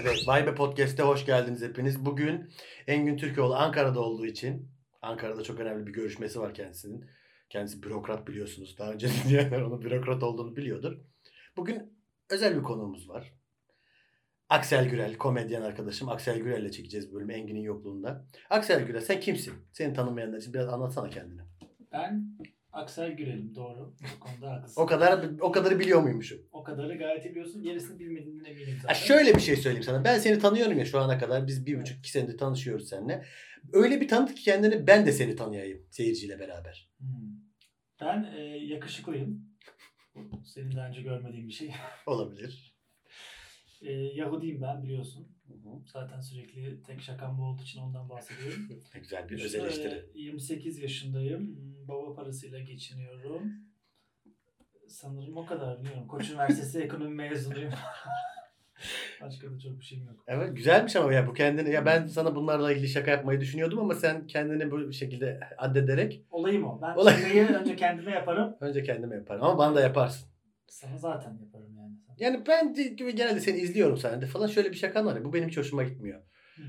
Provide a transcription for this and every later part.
Evet, Vay Be Podcast'e hoş geldiniz hepiniz. Bugün Engin Türkoğlu Ankara'da olduğu için, Ankara'da çok önemli bir görüşmesi var kendisinin. Kendisi bürokrat biliyorsunuz. Daha önce dinleyenler onun bürokrat olduğunu biliyordur. Bugün özel bir konuğumuz var. Aksel Gürel, komedyen arkadaşım. Aksel Gürel'le çekeceğiz bölümü Engin'in yokluğunda. Aksel Gürel sen kimsin? Seni tanımayanlar için biraz anlatsana kendini. Ben Aksel Gürel'im doğru. Bu konuda haklısın. O kadar o kadarı biliyor muymuşum? O kadarı gayet iyi biliyorsun. Gerisini bilmediğinden eminim zaten. Ha şöyle bir şey söyleyeyim sana. Ben seni tanıyorum ya şu ana kadar. Biz bir buçuk iki senedir tanışıyoruz seninle. Öyle bir tanıt ki kendini ben de seni tanıyayım seyirciyle beraber. Hmm. Ben e, yakışıklıyım. Senin daha önce görmediğin bir şey. Olabilir. E, Yahudiyim ben biliyorsun. Hı hı. Zaten sürekli tek şakam bu olduğu için ondan bahsediyorum. Güzel bir İşte, öz eleştiri. 28 yaşındayım. Baba parasıyla geçiniyorum. Sanırım o kadar biliyorum. Koç Üniversitesi ekonomi mezunuyum. Başka da çok bir şeyim yok. Evet güzelmiş ama ya bu kendini ya ben sana bunlarla ilgili şaka yapmayı düşünüyordum ama sen kendini bu şekilde addederek Olayım o. Ben Olay- şakayı önce kendime yaparım. önce kendime yaparım ama bana da yaparsın. Sana zaten yaparım yani. Ben gibi genelde seni izliyorum sahnede falan şöyle bir şakan var ya bu benim hiç hoşuma gitmiyor.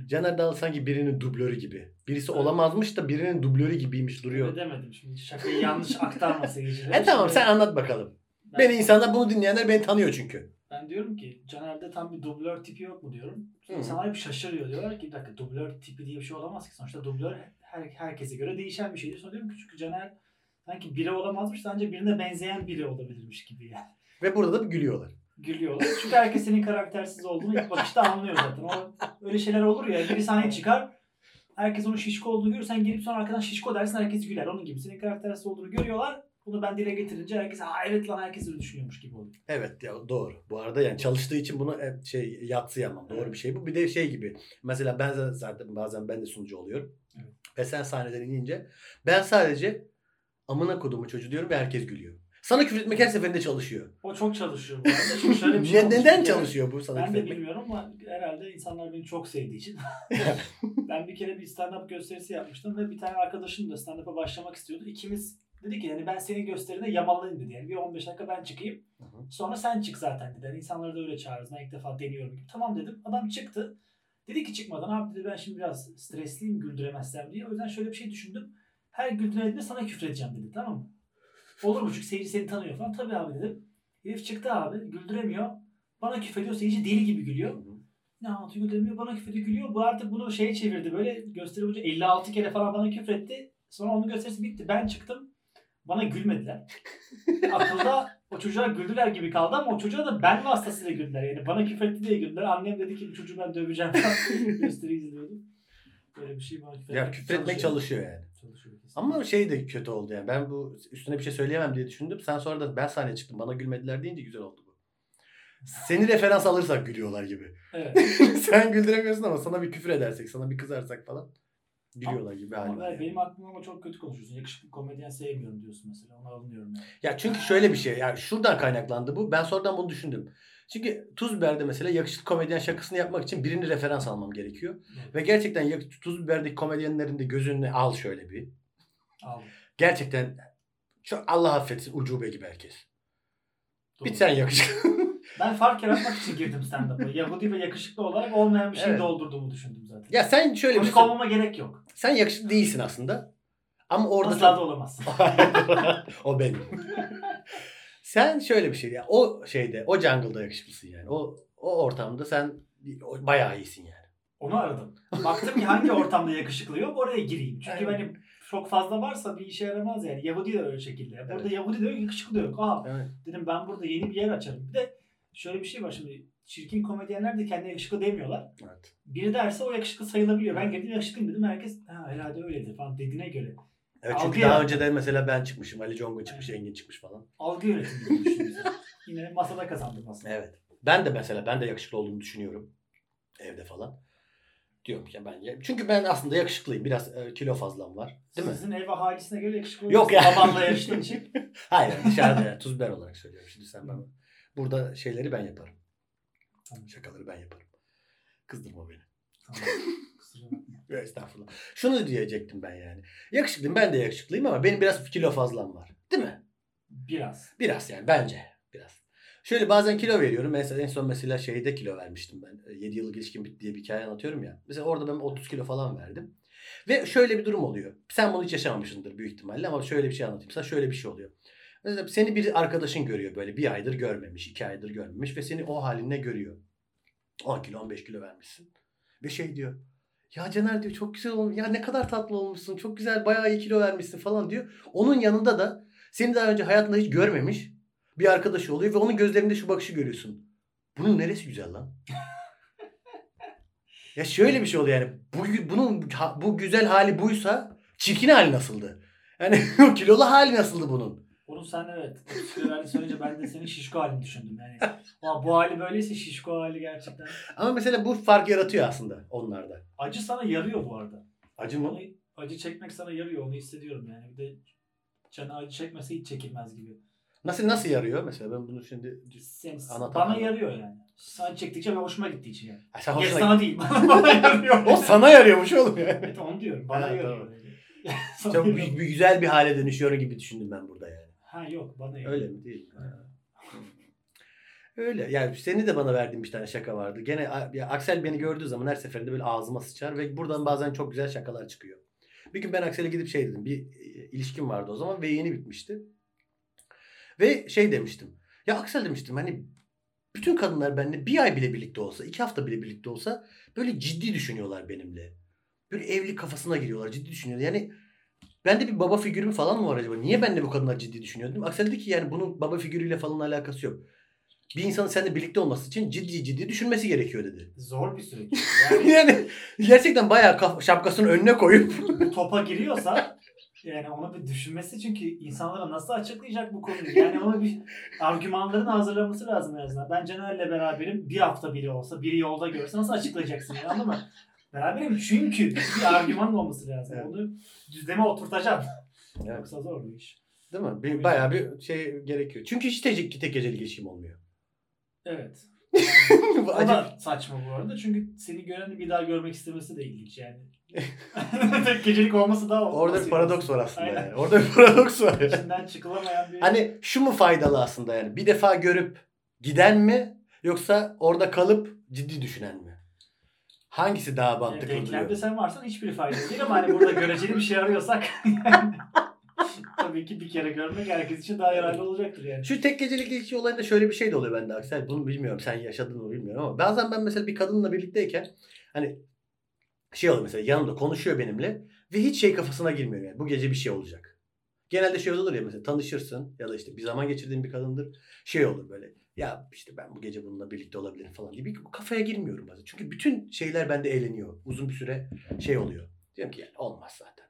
Caner Dağlı sanki birinin dublörü gibi. Birisi Evet. olamazmış da birinin dublörü gibiymiş duruyor. Öyle demedim şimdi. Şakayı yanlış aktarma seyircilere. E tamam sen anlat bakalım. ben, Beni insanlar bunu dinleyenler beni tanıyor çünkü. ben diyorum ki Caner'de tam bir dublör tipi yok mu diyorum. Hı. İnsanlar bir şaşırıyor. Diyorlar ki bir dakika dublör tipi diye bir şey olamaz ki. Sonuçta dublör her, herkese göre değişen bir şeydir. Sonra diyorum ki çünkü Caner sanki biri olamazmış da ancak birine benzeyen biri olabilirmiş gibi yani. Ve burada da bir gülüyorlar. Gülüyorlar. Çünkü herkes senin karaktersiz olduğunu ilk bakışta anlıyor zaten. O, öyle şeyler olur ya. Biri sahneye çıkar. Herkes onun şişko olduğunu görür. Sen gelip sonra arkadan şişko dersin herkes güler. Onun gibi. Senin karaktersiz olduğunu görüyorlar. Bunu ben dile getirince herkes ha evet lan herkes öyle düşünüyormuş gibi oluyor. Evet ya doğru. Bu arada yani çalıştığı için bunu hep şey yatsıyamam. Doğru Evet. bir şey bu. Bir de şey gibi. Mesela ben zaten bazen ben de sunucu oluyorum. Evet. Ve sen sahneden inince ben sadece amına kodumu çocuğu diyorum ve herkes gülüyor. Sana küfür etmek her seferinde çalışıyor. O çok çalışıyor bu arada. Çünkü şöyle bir şey Ne- olmuş neden bir kere. çalışıyor bu sana Ben küfür de etmek? bilmiyorum ama herhalde insanlar beni çok sevdiği için. ben bir kere bir stand-up gösterisi yapmıştım ve bir tane arkadaşım da stand-up'a başlamak istiyordu. İkimiz dedi ki yani ben senin gösterine yamalayayım dedi. Yani bir 15 dakika ben çıkayım. Hı hı. Sonra sen çık zaten dedi. Yani insanları da öyle çağırırız. Ben ilk defa deniyorum gibi. Tamam dedim. Adam çıktı. Dedi ki çıkmadan abi dedi ben şimdi biraz stresliyim güldüremezsem diye. O yüzden şöyle bir şey düşündüm. Her güldüremediğinde sana küfredeceğim dedi tamam mı? Olur mu? Çünkü seyirci seni tanıyor falan. Tabii abi dedim. Herif çıktı abi. Güldüremiyor. Bana küfrediyor. Seyirci deli gibi gülüyor. hı. Ne anlatıyor güldüremiyor. Bana küfrediyor gülüyor. Bu artık bunu şeye çevirdi. Böyle gösteri boyunca 56 kere falan bana küfretti. Sonra onun gösterisi bitti. Ben çıktım. Bana gülmediler. Akılda o çocuğa güldüler gibi kaldı ama o çocuğa da ben vasıtasıyla güldüler. Yani bana küfretti diye güldüler. Annem dedi ki bu çocuğu ben döveceğim falan. Gösteri izliyordum. Böyle bir şey bana küfretmek, Ya küfür etmek çalışıyor yani. Çalışıyor. Ama şey de kötü oldu yani. Ben bu üstüne bir şey söyleyemem diye düşündüm. Sen sonra da ben sahneye çıktım. Bana gülmediler deyince güzel oldu bu. Seni referans alırsak gülüyorlar gibi. Evet. Sen güldüremiyorsun ama sana bir küfür edersek, sana bir kızarsak falan gülüyorlar gibi hali Ama var. yani. benim aklımda ama çok kötü konuşuyorsun. Yakışıklı komedyen sevmiyorum diyorsun mesela. Ona alınıyorum yani. Ya çünkü şöyle bir şey. Yani şuradan kaynaklandı bu. Ben sonradan bunu düşündüm. Çünkü Tuz Biber'de mesela yakışıklı komedyen şakasını yapmak için birini referans almam gerekiyor. Ve gerçekten yak- Tuz Biber'deki komedyenlerin de gözünü al şöyle bir. Aldım. Gerçekten çok Allah affetsin ucube gibi herkes. Doğru. Bir sen yakışıklı. Ben fark yaratmak için girdim stand-up'a. Yahudi ve yakışıklı olarak olmayan bir şey Evet. doldurduğumu düşündüm zaten. ya sen şöyle bir Komik olmama gerek yok. sen yakışıklı değilsin aslında. Ama orada Asla da olamazsın. o benim. Sen şöyle bir şey ya. O şeyde, o jungle'da yakışıklısın yani. O o ortamda sen bayağı iyisin yani. Onu aradım. Baktım ki hangi ortamda yakışıklı yok oraya gireyim. Çünkü Evet. benim çok fazla varsa bir işe yaramaz yani. Yahudi de öyle şekilde. Burada Evet. Yahudi de yok, yakışıklı da yok. Aa Evet. dedim ben burada yeni bir yer açarım. Bir de şöyle bir şey var şimdi. Çirkin komedyenler de kendine yakışıklı demiyorlar. evet. Biri derse o yakışıklı sayılabiliyor. Ben girdim yakışıklıyım dedim. Herkes ha, herhalde öyledir falan dediğine göre. Evet Algı çünkü daha yarat- önceden mesela ben çıkmışım, Ali Congo çıkmış, Engin çıkmış falan. Algı yönetimi gibi düşünüyorsun. Yine masada kazandım aslında. Evet. Ben de mesela ben de yakışıklı olduğumu düşünüyorum. Evde falan. Diyorum ki ben ya- çünkü ben aslında yakışıklıyım. Biraz e, kilo fazlam var. Değil mi? Sizin ev ahalisine göre yakışıklı Yok ya. Babanla yarıştığın için. Hayır dışarıda yani, tuz biber olarak söylüyorum şimdi sen bana. Burada şeyleri ben yaparım. Şakaları ben yaparım. Kızdırma beni. Tamam. Kusura bakma. Estağfurullah. Şunu diyecektim ben yani. Yakışıklıyım ben de yakışıklıyım ama benim biraz kilo fazlam var. Değil mi? Biraz. Biraz yani bence biraz. Şöyle bazen kilo veriyorum. Mesela en son mesela şeyde kilo vermiştim ben. 7 yıllık ilişkim bitti diye bir hikaye anlatıyorum ya. Mesela orada ben 30 kilo falan verdim. Ve şöyle bir durum oluyor. Sen bunu hiç yaşamamışsındır büyük ihtimalle ama şöyle bir şey anlatayım sana. Şöyle bir şey oluyor. Mesela seni bir arkadaşın görüyor böyle bir aydır görmemiş, iki aydır görmemiş ve seni o haline görüyor. 10 kilo 15 kilo vermişsin. Ve şey diyor. Ya Caner diyor çok güzel olmuş. Ya ne kadar tatlı olmuşsun. Çok güzel bayağı iyi kilo vermişsin falan diyor. Onun yanında da seni daha önce hayatında hiç görmemiş bir arkadaşı oluyor ve onun gözlerinde şu bakışı görüyorsun. Bunun neresi güzel lan? ya şöyle bir şey oluyor yani. Bu, bunun bu güzel hali buysa çirkin hali nasıldı? Yani kilolu hali nasıldı bunun? Onu sen evet. Verdiğini söyleyince ben de senin şişko halini düşündüm. Yani bu hali böyleyse şişko hali gerçekten. Ama mesela bu fark yaratıyor aslında onlarda. Acı sana yarıyor bu arada. Acı mı? Onu, acı çekmek sana yarıyor. Onu hissediyorum yani. Bir de canı acı çekmese hiç çekilmez gibi. Nasıl nasıl yarıyor mesela ben bunu şimdi Sen, bana yarıyor yani. Sen çektikçe ben hoşuma gittiği için yani. Ha, sen hoşuna... Sana değil. bana yarıyor. o sana yarıyormuş oğlum yani. Evet onu diyorum. Bana ha, yarıyor. Tamam. Çok bir, bir güzel bir hale dönüşüyor gibi düşündüm ben burada yani. Ha yok bana yarıyor. Öyle mi değil? Ha. Öyle. Yani seni de bana verdiğin bir tane şaka vardı. Gene ya Aksel beni gördüğü zaman her seferinde böyle ağzıma sıçar ve buradan bazen çok güzel şakalar çıkıyor. Bir gün ben Aksel'e gidip şey dedim. Bir e, ilişkim vardı o zaman ve yeni bitmişti. Ve şey demiştim. Ya Aksel demiştim hani bütün kadınlar benimle bir ay bile birlikte olsa, iki hafta bile birlikte olsa böyle ciddi düşünüyorlar benimle. Böyle evli kafasına giriyorlar, ciddi düşünüyorlar. Yani bende bir baba figürüm falan mı var acaba? Niye benimle bu kadınlar ciddi düşünüyor dedim. Aksel dedi ki yani bunun baba figürüyle falan alakası yok. Bir insanın seninle birlikte olması için ciddi ciddi düşünmesi gerekiyor dedi. Zor bir süreç. Yani, yani gerçekten bayağı şapkasını önüne koyup topa giriyorsa yani onu bir düşünmesi çünkü insanlara nasıl açıklayacak bu konuyu? Yani ona bir argümanlarını hazırlaması lazım en azından. Ben Caner'le beraberim. Bir hafta biri olsa, biri yolda görse nasıl açıklayacaksın? Yani, anladın mı? Beraberim çünkü bir argüman olması lazım. Evet. Onu düzleme oturtacaksın. Evet. Yoksa zor bir iş. Değil mi? Bir, bayağı bir şey gerekiyor. Çünkü hiç tek, tek geceli geçim olmuyor. Evet. o da saçma bu arada. Çünkü seni göreni bir daha görmek istemesi de ilginç yani. Tek gecelik olması da Orada bir paradoks var aslında Aynen. yani. Orada bir paradoks var. İçinden çıkılamayan bir... Hani şu mu faydalı aslında yani? Bir defa görüp giden mi? Yoksa orada kalıp ciddi düşünen mi? Hangisi daha mantıklı yani Denklemde sen varsan hiçbiri faydalı değil ama hani burada göreceli bir şey arıyorsak tabii ki bir kere görmek herkes için daha yararlı olacaktır yani. Şu tek gecelik ilişki olayında şöyle bir şey de oluyor bende Aksel. Bunu bilmiyorum sen yaşadın mı bilmiyorum ama bazen ben mesela bir kadınla birlikteyken hani şey oluyor mesela yanımda konuşuyor benimle ve hiç şey kafasına girmiyor yani bu gece bir şey olacak. Genelde şey olur ya mesela tanışırsın ya da işte bir zaman geçirdiğin bir kadındır. Şey olur böyle ya işte ben bu gece bununla birlikte olabilirim falan diye bir kafaya girmiyorum bazen. Çünkü bütün şeyler bende eğleniyor. Uzun bir süre şey oluyor. Diyorum ki yani olmaz zaten.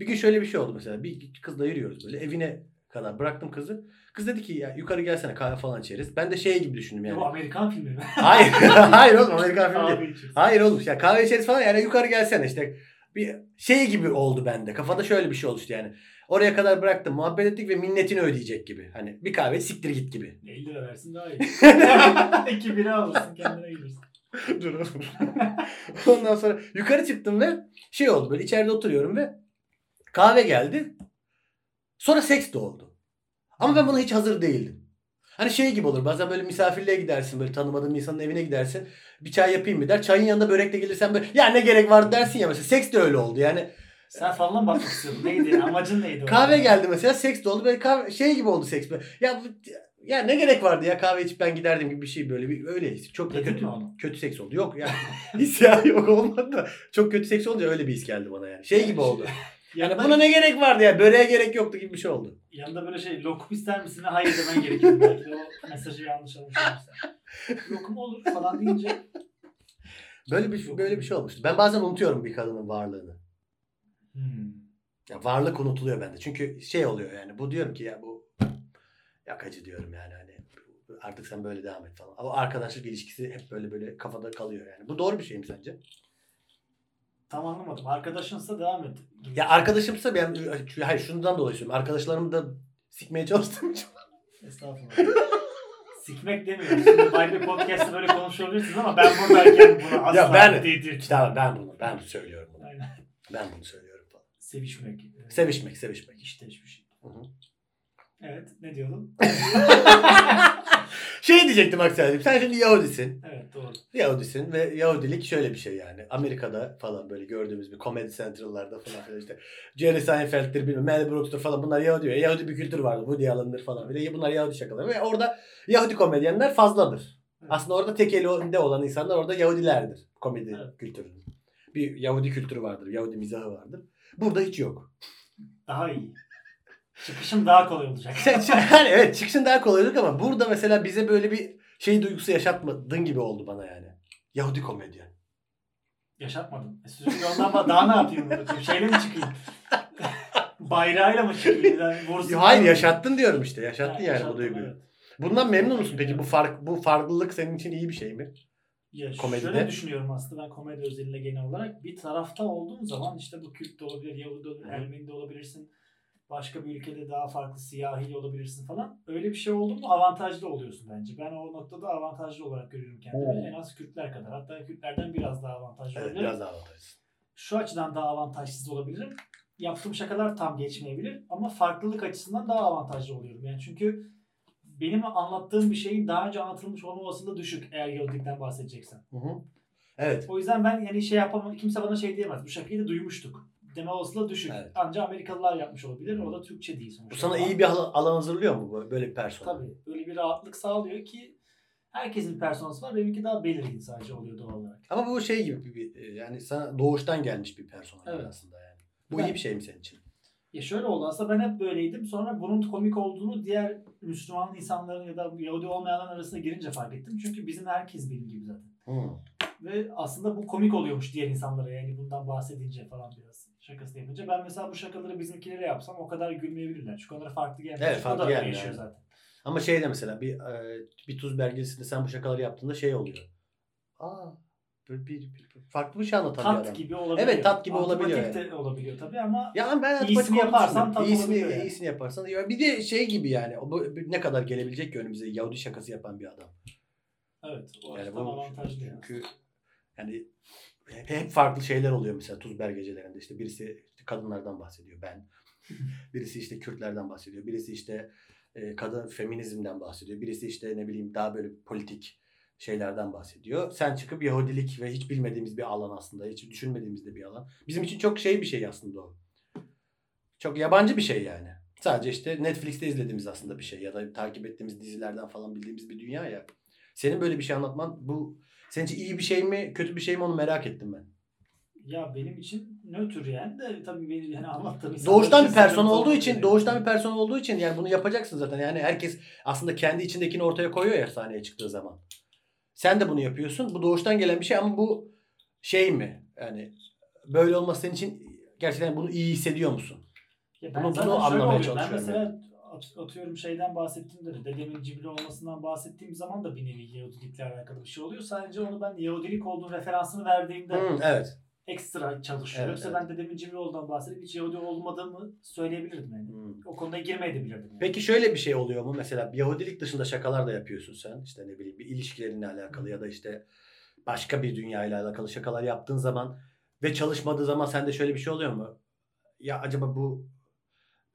Bir gün şöyle bir şey oldu mesela. Bir kızla yürüyoruz böyle evine kadar bıraktım kızı. Kız dedi ki ya yukarı gelsene kahve falan içeriz. Ben de şey gibi düşündüm yani. Bu Amerikan filmi mi? Hayır. Hayır oğlum Amerikan filmi değil. Hayır oğlum ya kahve içeriz falan yani yukarı gelsene işte. Bir şey gibi oldu bende. Kafada şöyle bir şey oluştu yani. Oraya kadar bıraktım muhabbet ettik ve minnetini ödeyecek gibi. Hani bir kahve siktir git gibi. 50 lira versin daha iyi. İki bira alırsın kendine gelirsin. Dur Ondan sonra yukarı çıktım ve şey oldu böyle içeride oturuyorum ve kahve geldi. Sonra seks de oldu. Ama ben buna hiç hazır değildim. Hani şey gibi olur bazen böyle misafirliğe gidersin böyle tanımadığın insanın evine gidersin. Bir çay yapayım mı der. Çayın yanında börek de gelirsen böyle ya ne gerek var dersin ya mesela. Seks de öyle oldu yani. Sen falan bakmak istiyordun. Neydi? Amacın neydi? Kahve geldi mesela seks de oldu. Böyle kahve, şey gibi oldu seks. Böyle. Ya ya ne gerek vardı ya kahve içip ben giderdim gibi bir şey böyle bir öyle çok da kötü kötü seks oldu. Yok yani his ya yok olmadı da çok kötü seks olunca öyle bir his geldi bana yani. Şey gibi oldu. Yani buna ne gerek vardı ya? Böreğe gerek yoktu gibi bir şey oldu. Yanında böyle şey lokum ister misin? Hayır demen gerekiyor belki o mesajı yanlış anlaşılmışsa. lokum olur falan deyince. Böyle bir böyle bir şey olmuştu. Ben bazen unutuyorum bir kadının varlığını. Hmm. Ya varlık unutuluyor bende. Çünkü şey oluyor yani. Bu diyorum ki ya bu yakacı diyorum yani hani artık sen böyle devam et falan. Ama arkadaşlık ilişkisi hep böyle böyle kafada kalıyor yani. Bu doğru bir şey mi sence? Tam anlamadım. Arkadaşınsa devam et. Ya arkadaşımsa ben hayır şundan dolayı söylüyorum. Arkadaşlarımı da sikmeye çalıştım. Estağfurullah. Sikmek demiyorum. Şimdi Vibe Podcast'ta böyle konuşabilirsiniz ama ben buradayken bunu asla ya ben. Tamam ben bunu ben söylüyorum bunu. Aynen. Ben bunu söylüyorum. Sevişmek. Sevişmek, sevişmek. İşte hiçbir şey. Hı hı. Evet. Ne diyordun? Şey diyecektim Aksel'cim. Sen şimdi Yahudisin. evet doğru. Yahudisin ve Yahudilik şöyle bir şey yani. Amerika'da falan böyle gördüğümüz bir komedi central'larda falan filan işte. Jerry Seinfeld'tir bilmem Mel Brooks'tur falan bunlar Yahudi. Yahudi bir kültür vardır. Woody Allen'dır falan. Bir de bunlar Yahudi şakaları. Ve orada Yahudi komedyenler fazladır. Evet. Aslında orada tek elinde olan insanlar orada Yahudilerdir. Komedi Evet. kültürünün. Bir Yahudi kültürü vardır. Yahudi mizahı vardır. Burada hiç yok. Daha iyi. Çıkışım daha kolay olacak. yani evet çıkışın daha kolay olacak ama burada mesela bize böyle bir şey duygusu yaşatmadın gibi oldu bana yani. Yahudi komedyen. Yaşatmadım. E, sürücü ondan bak daha ne yapayım? burada? Şeyle mi çıkayım? Bayrağıyla mı çıkayım? Yani. Hayır yaşattın diyorum işte. Yaşattın yani yaşattım, bu duyguyu. evet. Bundan memnun musun peki? Bu fark bu farklılık senin için iyi bir şey mi? Ya Komedide? şöyle düşünüyorum aslında ben komedi özelinde genel olarak bir tarafta olduğum zaman işte bu Kürt de olabilir, Yahudi de olabilir. Ermeni de olabilirsin. Başka bir ülkede daha farklı siyahi olabilirsin falan. Öyle bir şey oldu mu avantajlı oluyorsun bence. Ben o noktada avantajlı olarak görüyorum kendimi. Hı. En az Kürtler kadar. Hatta Kürtlerden biraz daha avantajlı Evet olabilirim. biraz daha avantajlısın. Şu açıdan daha avantajsız olabilirim. Yaptığım şakalar tam geçmeyebilir ama farklılık açısından daha avantajlı oluyorum. Yani çünkü benim anlattığım bir şeyin daha önce anlatılmış olma olasılığı düşük eğer Yahudilikten bahsedeceksen. Hı hı. Evet. O yüzden ben yani şey yapamam. Kimse bana şey diyemez. Bu şakayı da duymuştuk. Deme olasılığı düşük. Evet. Ancak Amerikalılar yapmış olabilir. O da Türkçe değil sonuçta. Bu sana iyi bir alan, hazırlıyor mu böyle bir persona? Tabii. Böyle bir rahatlık sağlıyor ki herkesin personası var. Benimki daha belirgin sadece oluyor doğal olarak. Ama bu şey gibi bir, bir- yani sana doğuştan gelmiş bir persona Evet. aslında yani. Bu Ben- iyi bir şey mi senin için? Ya şöyle oldu aslında ben hep böyleydim. Sonra bunun komik olduğunu diğer Müslüman insanların ya da Yahudi olmayanların arasına girince fark ettim. Çünkü bizim herkes benim gibi zaten. Hı. Ve aslında bu komik oluyormuş diğer insanlara yani bundan bahsedince falan biraz şakası yapınca. Ben mesela bu şakaları bizimkilere yapsam o kadar gülmeyebilirler. Çünkü onlara farklı gelmiyor. Evet, Çünkü farklı o da öyle gelmiyor, evet. zaten. Ama şeyde mesela bir e, bir tuz belgesinde sen bu şakaları yaptığında şey oluyor. Aa böyle bir, bir- farklı bir şey anlatan bir Tat adam. gibi olabiliyor. Evet, tat gibi olabiliyor Antipatik de olabiliyor tabii ama Ya ben İyisini antipatik yaparsan tat iyisini, olabiliyor yani. iyisini yaparsan. Ya bir de şey gibi yani bu, ne kadar gelebilecek ki önümüze Yahudi şakası yapan bir adam. evet o Yani bu avantajlı. yani. çünkü yani hep, hep farklı şeyler oluyor mesela Tuzber gecelerinde işte birisi işte kadınlardan bahsediyor ben. birisi işte Kürtlerden bahsediyor. Birisi işte e, kadın feminizmden bahsediyor. Birisi işte ne bileyim daha böyle politik şeylerden bahsediyor. Sen çıkıp Yahudilik ve hiç bilmediğimiz bir alan aslında. Hiç düşünmediğimiz de bir alan. Bizim için çok şey bir şey aslında o. Çok yabancı bir şey yani. Sadece işte Netflix'te izlediğimiz aslında bir şey ya da takip ettiğimiz dizilerden falan bildiğimiz bir dünya ya. Senin böyle bir şey anlatman bu senin için iyi bir şey mi kötü bir şey mi onu merak ettim ben. Ya benim için nötr yani de tabii benim yani anlattığım Doğuştan bir persona olduğu için, yani. doğuştan bir persona olduğu için yani bunu yapacaksın zaten. Yani herkes aslında kendi içindekini ortaya koyuyor ya sahneye çıktığı zaman. Sen de bunu yapıyorsun. Bu doğuştan gelen bir şey ama bu şey mi? Yani böyle olması senin için gerçekten bunu iyi hissediyor musun? Ya Bunu- zaten bunu şöyle anlamaya oluyor. Ben çalışıyorum mesela at- atıyorum şeyden bahsettiğimde de dedemin cibri olmasından bahsettiğim zaman da bir nevi Yahudilikle alakalı bir şey oluyor. Sadece onu ben Yahudilik olduğunu referansını verdiğimde Hı, evet. ekstra çalışıyor. Evet, Yoksa evet. ben dedemin cibri olduğundan bahsedip hiç Yahudi olmadığımı söyleyebilirdim yani. Hı. O konuda girmeyebilirdim yani. Peki şöyle bir şey oluyor mu? Mesela Yahudilik dışında şakalar da yapıyorsun sen. İşte ne bileyim bir ilişkilerinle alakalı ya da işte başka bir dünyayla alakalı şakalar yaptığın zaman ve çalışmadığı zaman sende şöyle bir şey oluyor mu? Ya acaba bu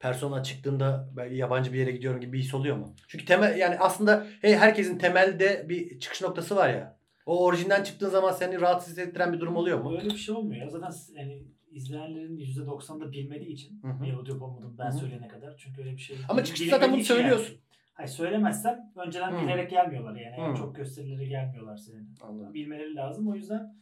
persona çıktığında yabancı bir yere gidiyorum gibi bir his oluyor mu? Çünkü temel yani aslında hey, herkesin temelde bir çıkış noktası var ya. O orijinden çıktığın zaman seni rahatsız hissettiren bir durum oluyor mu? Öyle bir şey olmuyor ya. Zaten yani izleyenlerin %90'ı da bilmediği için Hı hı. Yahudi olup olmadığımı ben Hı hı. söyleyene kadar. Çünkü öyle bir şey Ama çıkışta zaten bunu için yani. söylüyorsun. Hayır söylemezsem önceden Hı. bilerek gelmiyorlar yani. Yani Hı. Çok gösterileri gelmiyorlar senin. Anladım. Bilmeleri lazım. O yüzden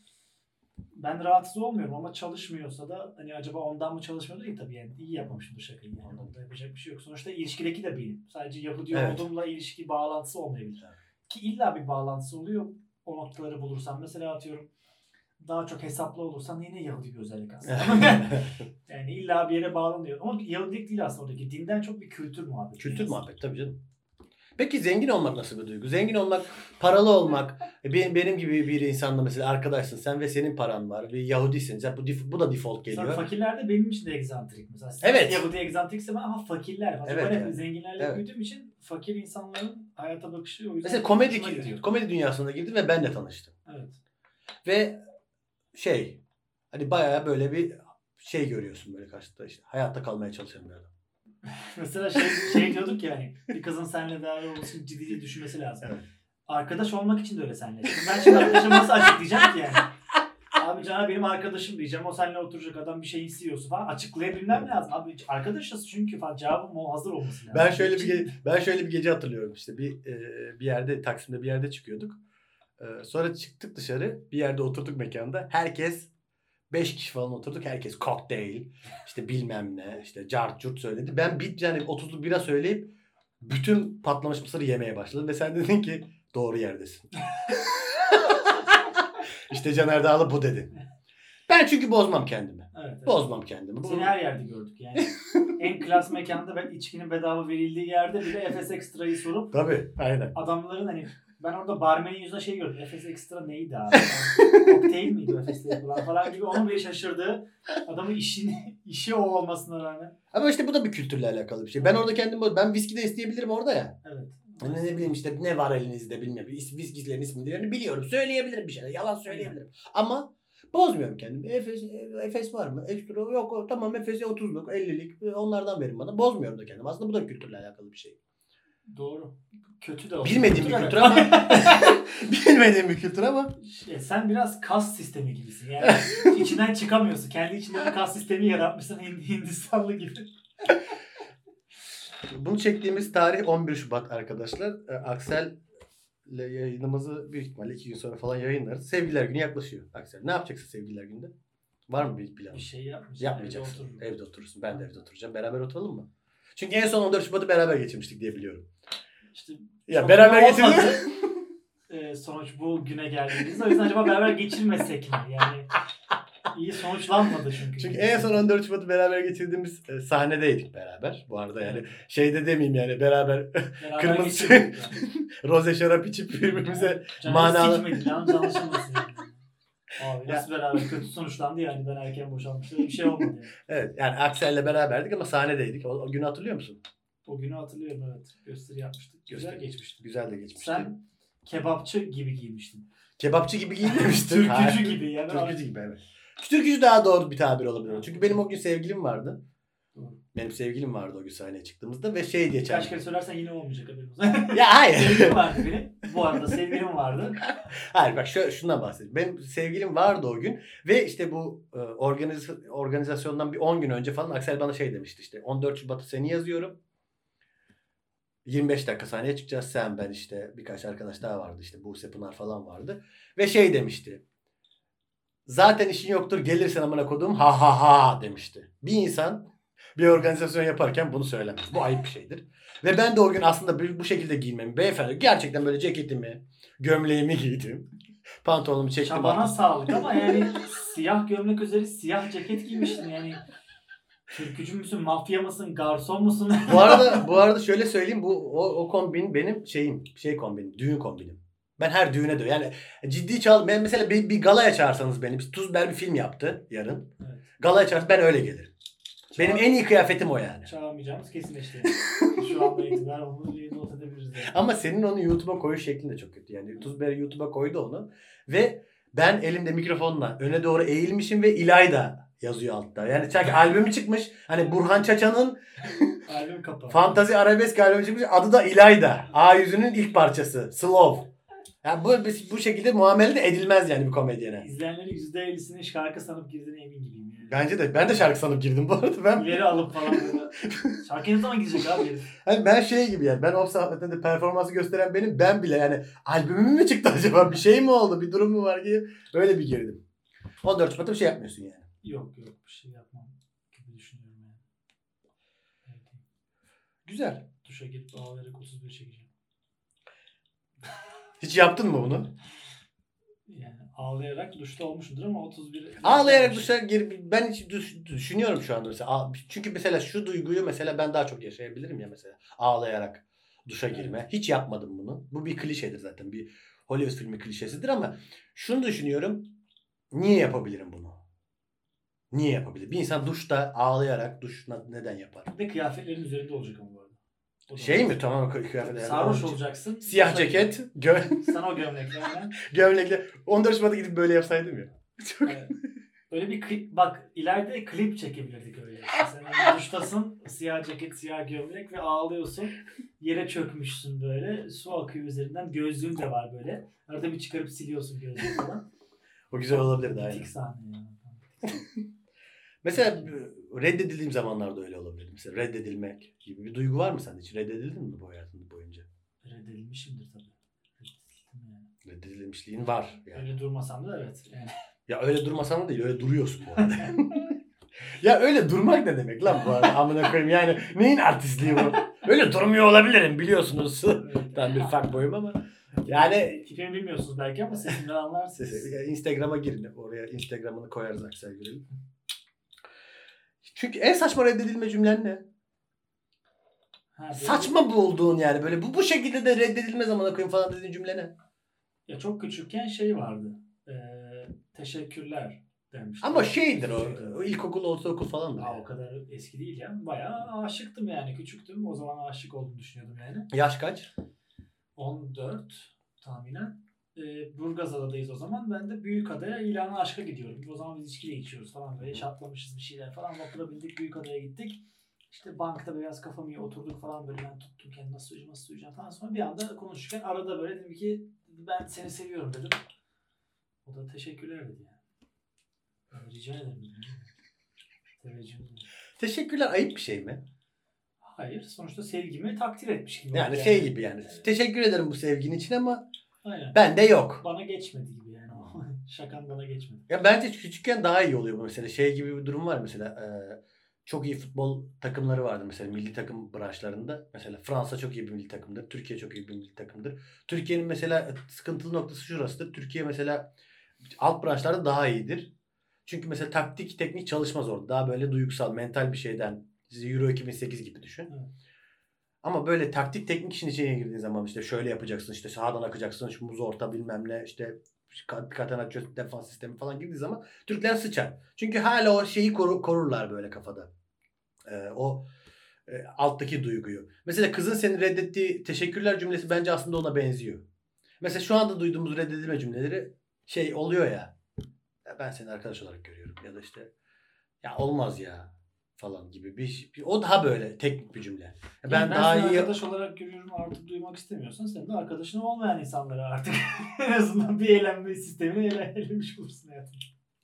ben rahatsız olmuyorum ama çalışmıyorsa da hani acaba ondan mı çalışmıyor değil tabii yani iyi yapmamışım bu şakayı yani. Onda yapacak bir şey yok. Sonuçta ilişkideki de benim. Sadece Yahudi Evet. olduğumla ilişki bağlantısı olmayabilir. Evet. Ki illa bir bağlantısı oluyor o noktaları bulursam. Mesela atıyorum daha çok hesaplı olursan yine Yahudi bir özellik aslında. yani illa bir yere bağlanıyor. Ama Yahudilik değil aslında oradaki. Dinden çok bir kültür muhabbeti. Kültür muhabbet tabii canım. Peki zengin olmak nasıl bir duygu? Zengin olmak, paralı olmak. E, Benim, benim gibi bir insanla mesela arkadaşsın sen ve senin paran var ve Yahudisin. Sen, bu, bu da default Mesela geliyor. fakirler de benim için de egzantrik mesela. Evet. Yahudi egzantrikse ben ama fakirler. Mesela Evet, ben evet. zenginlerle Evet. büyüdüğüm için fakir insanların hayata bakışı o yüzden Mesela komedi gidiyor. komedi dünyasına girdin ve benle tanıştın. Evet. Ve şey hani bayağı böyle bir şey görüyorsun böyle karşıda işte hayatta kalmaya çalışan bir adam. Mesela şey, şey diyorduk ya hani bir kızın seninle beraber olması ciddice düşünmesi lazım. Evet. Arkadaş olmak için de öyle. Şimdi ben şimdi arkadaşıma nasıl açıklayacağım ki yani? Abi Caner benim arkadaşım diyeceğim. O seninle oturacak adam bir şey istiyorsa falan açıklayabilmem lazım. Abi arkadaşız çünkü falan cevabım o hazır olması lazım. Ben şöyle bir ge- ben şöyle bir gece hatırlıyorum işte bir e, bir yerde Taksim'de bir yerde çıkıyorduk. E, sonra çıktık dışarı bir yerde oturduk mekanda. Herkes 5 kişi falan oturduk. Herkes kokteyl işte bilmem ne işte cart curt söyledi. Ben bir yani 30'luk bira söyleyip bütün patlamış mısırı yemeye başladım ve sen dedin ki doğru yerdesin. işte Caner Dağlı bu dedi. Ben çünkü bozmam kendimi. Evet, evet. Bozmam kendimi. Seni her yerde gördük yani. en klas mekanda ben içkinin bedava verildiği yerde bile Efes Extra'yı sorup Tabii aynen. adamların hani ben orada barmenin yüzüne şey gördüm. Efes Extra neydi abi? Kokteyl miydi Efes'te yapılan falan gibi. Onun bile şaşırdığı adamın işini, işi o olmasına rağmen. Ama işte bu da bir kültürle alakalı bir şey. Ben orada kendim ben viski de isteyebilirim orada ya. Evet. Hani ne bileyim işte ne var elinizde bilmiyorum. İs- Viskilerin isimlerini biliyorum. Söyleyebilirim bir şeyler. Yalan söyleyebilirim. Ama bozmuyorum kendimi. Efes, Efes var mı? Ekstra yok. Tamam Efes'e 30'luk, 50'lik onlardan verin bana. Bozmuyorum da kendimi. Aslında bu da kültürle alakalı bir şey. Doğru. Kötü de oldu. Bilmediğim bir kültür ama bilmediğim bir kültür ama Şey, sen biraz kas sistemi gibisin. Yani içinden çıkamıyorsun. Kendi içinde bir kas sistemi yaratmışsın Hind- Hindistanlı gibi. Bunu çektiğimiz tarih 11 Şubat arkadaşlar. E, Aksel ile yayınımızı büyük ihtimalle iki gün sonra falan yayınlarız. Sevgililer günü yaklaşıyor Aksel. Ne yapacaksın sevgililer günde? Var mı bir planın? Bir şey yapmış. Yapmayacaksın. Evde otururum. Evde oturursun. Ben de evde oturacağım. Beraber oturalım mı? Çünkü en son 14 Şubat'ı beraber geçirmiştik diye biliyorum. İşte Ya beraber geçirdik. Ee, sonuç bu güne geldiğimizde. O yüzden acaba beraber geçirmesek mi? Yani iyi sonuçlanmadı çünkü. Çünkü en son 14 Şubat'ı beraber geçirdiğimiz e, sahnedeydik beraber. Bu arada yani şeyde demeyeyim yani beraber Beraber kırmızı yani. roze şarap içip birbirimize Canım manalı- sikmedi. Yanlış anlaşılmasın. yani. Abi nasıl beraber kötü sonuçlandı yani ben erken boşanmıştım. Bir şey olmadı yani. evet yani Aksel'le beraberdik ama sahnedeydik. O, o günü hatırlıyor musun? O günü hatırlıyorum evet. Gösteri yapmıştık. Güzel Gösteri. geçmişti. Güzel de geçmişti. Sen kebapçı gibi giymiştin. Kebapçı gibi giyinmemiştin. Türkücü gibi yani. Türkücü gibi evet. Türkücü daha doğru bir tabir olabilir. Çünkü benim o gün sevgilim vardı. Benim sevgilim vardı o gün sahneye çıktığımızda ve şey diye Kaç çağırdı. kere söylersen yine olmayacak haberin olsun. Ya hayır. sevgilim vardı benim. Bu arada sevgilim vardı. Hayır bak şöyle, şundan bahsedeyim. Benim sevgilim vardı o gün ve işte bu e, organiz- organizasyondan bir 10 gün önce falan Aksel bana şey demişti işte 14 Şubat'ı seni yazıyorum. 25 dakika sahneye çıkacağız sen ben işte birkaç arkadaş daha vardı işte Buse Pınar falan vardı. Ve şey demişti. Zaten işin yoktur gelirsen amına koduğum ha ha ha demişti. Bir insan bir organizasyon yaparken bunu söylemez. Bu ayıp bir şeydir. Ve ben de o gün aslında bu şekilde giyinmemi beyefendi gerçekten böyle ceketimi, gömleğimi giydim. Pantolonumu çektim. Çabana attım. sağlık ama yani siyah gömlek üzeri siyah ceket giymiştin yani. Türkücü müsün, mafya mısın, garson musun? bu arada bu arada şöyle söyleyeyim bu o, o kombin benim şeyim şey kombinim düğün kombinim. Ben her düğüne de yani ciddi çal ben mesela bir, bir galaya çağırsanız beni bir Tuz Ber bir film yaptı yarın. Evet. Galaya çağırsanız ben öyle gelirim. Benim en iyi kıyafetim o yani. Çağırmayacağımız kesinleşti. Şu anda itibaren onu not edebiliriz. Yani. Ama senin onu YouTube'a koyuş şeklin de çok kötü. Yani Tuzber YouTube'a koydu onu. Ve ben elimde mikrofonla öne doğru eğilmişim ve İlayda yazıyor altta. Yani sanki albümü çıkmış. Hani Burhan Çaçan'ın Albüm kapağı. Fantazi Arabesk albümü çıkmış. Adı da İlayda. A yüzünün ilk parçası. Slow. Yani bu, bu şekilde muamele de edilmez yani bir komedyene. İzleyenlerin %50'sinin şarkı sanıp girdiğine emin gibiyim yani. Bence de. Ben de şarkı sanıp girdim bu arada. Ben, İleri alıp falan böyle. Şarkı ne zaman gidecek abi? hani ben şey gibi yani. Ben o sahnede performansı gösteren benim. Ben bile yani albümüm mü çıktı acaba? Bir şey mi oldu? Bir durum mu var ki? Öyle bir girdim. 14 Şubat'ta bir şey yapmıyorsun yani. Yok yok bir şey yapmam gibi düşünüyorum yani. Evet. Güzel. Duşa gidip ağlayarak 31 çekeceğim. Hiç yaptın mı bunu? Yani ağlayarak duşta olmuşumdur ama 31... Ağlayarak duşa gir. Ben hiç düş- düşünüyorum şu anda mesela. Çünkü mesela şu duyguyu mesela ben daha çok yaşayabilirim ya mesela. Ağlayarak duşa girme. Hiç yapmadım bunu. Bu bir klişedir zaten. Bir Hollywood filmi klişesidir ama şunu düşünüyorum. Niye yapabilirim bunu? Niye yapabilir? Bir insan duşta ağlayarak duş neden yapar? Bir de kıyafetlerin üzerinde olacak ama bu arada. O da Şey mi? Tamam kı- kıyafet. yani Sarhoş olacaksın. Siyah duşa ceket, gö Sen o gömleklerle. gömlekle. 14 Şubat'a gidip böyle yapsaydım ya. Çok... evet. Öyle bir klip, bak ileride klip çekebilirdik öyle. Sen duştasın, siyah ceket, siyah gömlek ve ağlıyorsun. Yere çökmüşsün böyle. Su akıyor üzerinden. Gözlüğün de var böyle. Arada bir çıkarıp siliyorsun gözlüğü falan. O güzel olabilirdi aynen. Bitik sahne ya. Mesela reddedildiğim zamanlarda öyle olabilir. Mesela reddedilmek gibi bir duygu var mı sende hiç? Reddedildin mi bu hayatın boyunca? Reddedilmişimdir tabii. Reddedildim yani. Reddedilmişliğin var yani. Öyle durmasam da evet. Yani. Ya öyle durmasan da değil öyle duruyorsun bu arada. ya öyle durmak ne demek lan bu arada amına koyayım yani neyin artistliği bu? Öyle durmuyor olabilirim biliyorsunuz. ben bir fuck boyum ama yani tipimi bilmiyorsunuz belki ama sesimden anlarsınız. Instagram'a girin. Oraya Instagram'ını koyarız Aksel Gürel'in. Çünkü en saçma reddedilme cümlen ne? Ha, böyle- Saçma bulduğun yani böyle bu bu şekilde de reddedilme zamana koyayım falan dediğin cümle ne? Ya çok küçükken şey vardı. Ee, teşekkürler demiştim. Ama şeydir o, o ilkokul, ortaokul falan Aa, o da. kadar eski değil ya. Bayağı aşıktım yani. Küçüktüm. O zaman aşık olduğunu düşünüyordum yani. Yaş kaç? 14 tahminen. Ee, Burgazada'dayız o zaman. Ben de Büyükada'ya ilanı aşka gidiyorum. O zaman biz içkiyle içiyoruz falan böyle. Şatlamışız bir şeyler falan. Vapura bindik Büyükada'ya gittik. İşte bankta biraz kafamı iyi oturduk falan böyle ben tuttum kendimi nasıl söyleyeceğim nasıl söyleyeceğim falan. Sonra bir anda konuşurken arada böyle dedim ki ben seni seviyorum dedim. O da teşekkürler dedi yani. Ben rica ederim dedim. Teveccüh ederim. Teşekkürler ayıp bir şey mi? Hayır sonuçta sevgimi takdir etmiş gibi. Yani oldu şey gibi yani. Teşekkür ederim bu sevgin için ama Aynen. bende yok. Bana geçmedi gibi yani. Şakan bana geçmedi. Ya bence küçükken daha iyi oluyor bu mesela. Şey gibi bir durum var mesela. e, çok iyi futbol takımları vardır mesela milli takım branşlarında. Mesela Fransa çok iyi bir milli takımdır. Türkiye çok iyi bir milli takımdır. Türkiye'nin mesela sıkıntılı noktası şurasıdır. Türkiye mesela alt branşlarda daha iyidir. Çünkü mesela taktik, teknik çalışmaz orada. Daha böyle duygusal, mental bir şeyden. Euro 2008 gibi düşün. Evet. Ama böyle taktik teknik işin içine girdiğin zaman işte şöyle yapacaksın işte sağdan akacaksın şu muz orta bilmem ne işte katana defans sistemi falan girdiği zaman Türkler sıçar. Çünkü hala o şeyi koru- korurlar böyle kafada. Ee, o e, alttaki duyguyu. Mesela kızın seni reddettiği teşekkürler cümlesi bence aslında ona benziyor. Mesela şu anda duyduğumuz reddedilme cümleleri şey oluyor ya. "Ya ben seni arkadaş olarak görüyorum ya da işte ya olmaz ya falan gibi bir, bir o daha böyle teknik bir cümle. Ben, ben daha iyi arkadaş olarak görüyorum artık duymak istemiyorsan sen de arkadaşın olmayan insanları artık en azından bir eğlenme sistemini ele, elemiş olursun hayatım.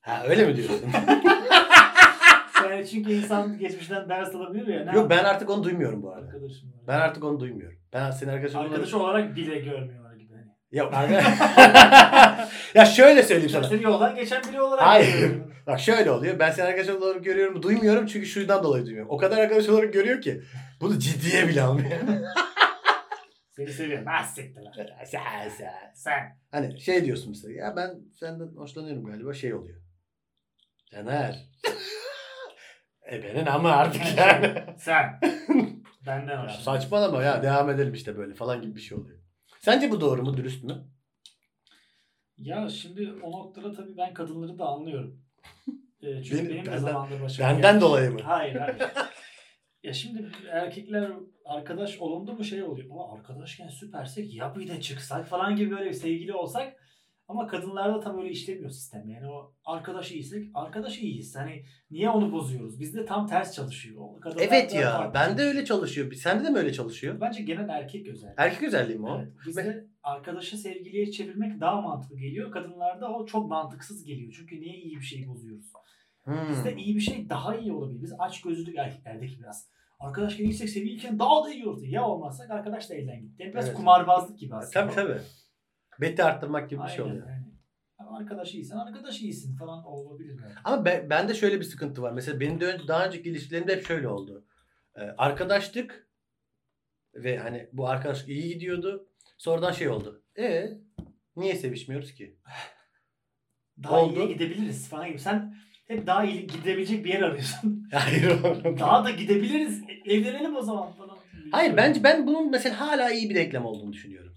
Ha öyle mi diyorsun? Yani çünkü insan geçmişten ders alabilir ya. Ne Yok ben artık onu duymuyorum bu arada. Arkadaşım. Ben artık onu duymuyorum. Ben seni arkadaş olarak... Arkadaş olarak bile görmüyorlar Yok ya şöyle söyleyeyim sana. Seni yoldan geçen biri olarak Hayır. Bak şöyle oluyor. Ben seni arkadaş olarak görüyorum. Duymuyorum çünkü şuradan dolayı duymuyorum. O kadar arkadaş olarak görüyor ki. Bunu ciddiye bile almıyor. Seni seviyorum. Lan. sen sen. Sen. Hani şey diyorsun mesela. Ya ben senden hoşlanıyorum galiba. Şey oluyor. Caner. e benim ama artık yani. Sen. Benden Ya hoşlanıyorum. saçmalama ya devam edelim işte böyle falan gibi bir şey oluyor. Sence bu doğru mu? Dürüst mü? Ya şimdi o noktada tabii ben kadınları da anlıyorum. Ee, çünkü Benim- benim, de benden- zamanında başıma Benden gelmiş. dolayı mı? Hayır hayır. ya şimdi erkekler arkadaş olundu mu şey oluyor. Ama arkadaşken süpersek ya bir de çıksak falan gibi böyle bir sevgili olsak. Ama kadınlarda tam öyle işlemiyor sistem. Yani o arkadaş iyiysek arkadaş iyiyiz. Hani niye onu bozuyoruz? Bizde tam ters çalışıyor. O Kadınlarda Evet ya. Bende çalışıyor. öyle çalışıyor. Sende de mi öyle çalışıyor? Bence genel erkek özelliği. Erkek özelliği mi o? Evet, bizde arkadaşı sevgiliye çevirmek daha mantıklı geliyor. Kadınlarda o çok mantıksız geliyor. Çünkü niye iyi bir şey bozuyoruz? Hmm. Bizde iyi bir şey daha iyi olabilir. Biz aç gözlülük erkeklerdeki biraz. Arkadaşken yüksek seviyeyken daha da iyi olurdu. Ya olmazsak arkadaş da elden gitti. Biraz Evet. kumarbazlık gibi aslında. Tabii tabii. Beti arttırmak gibi bir Aynen, şey oluyor. Yani. Ama arkadaş iyisen arkadaş iyisin falan olabilir belki. Ama ben, bende şöyle bir sıkıntı var. Mesela benim de önce, daha önceki ilişkilerimde hep şöyle oldu. Ee, arkadaştık ve hani bu arkadaşlık iyi gidiyordu. Sonradan şey oldu. E niye sevişmiyoruz ki? Daha Oldu. iyiye gidebiliriz falan gibi. Sen hep daha iyi gidebilecek bir yer arıyorsun. Hayır. daha da gidebiliriz. Evlenelim o zaman falan. Hayır bence ben bunun mesela hala iyi bir reklam olduğunu düşünüyorum.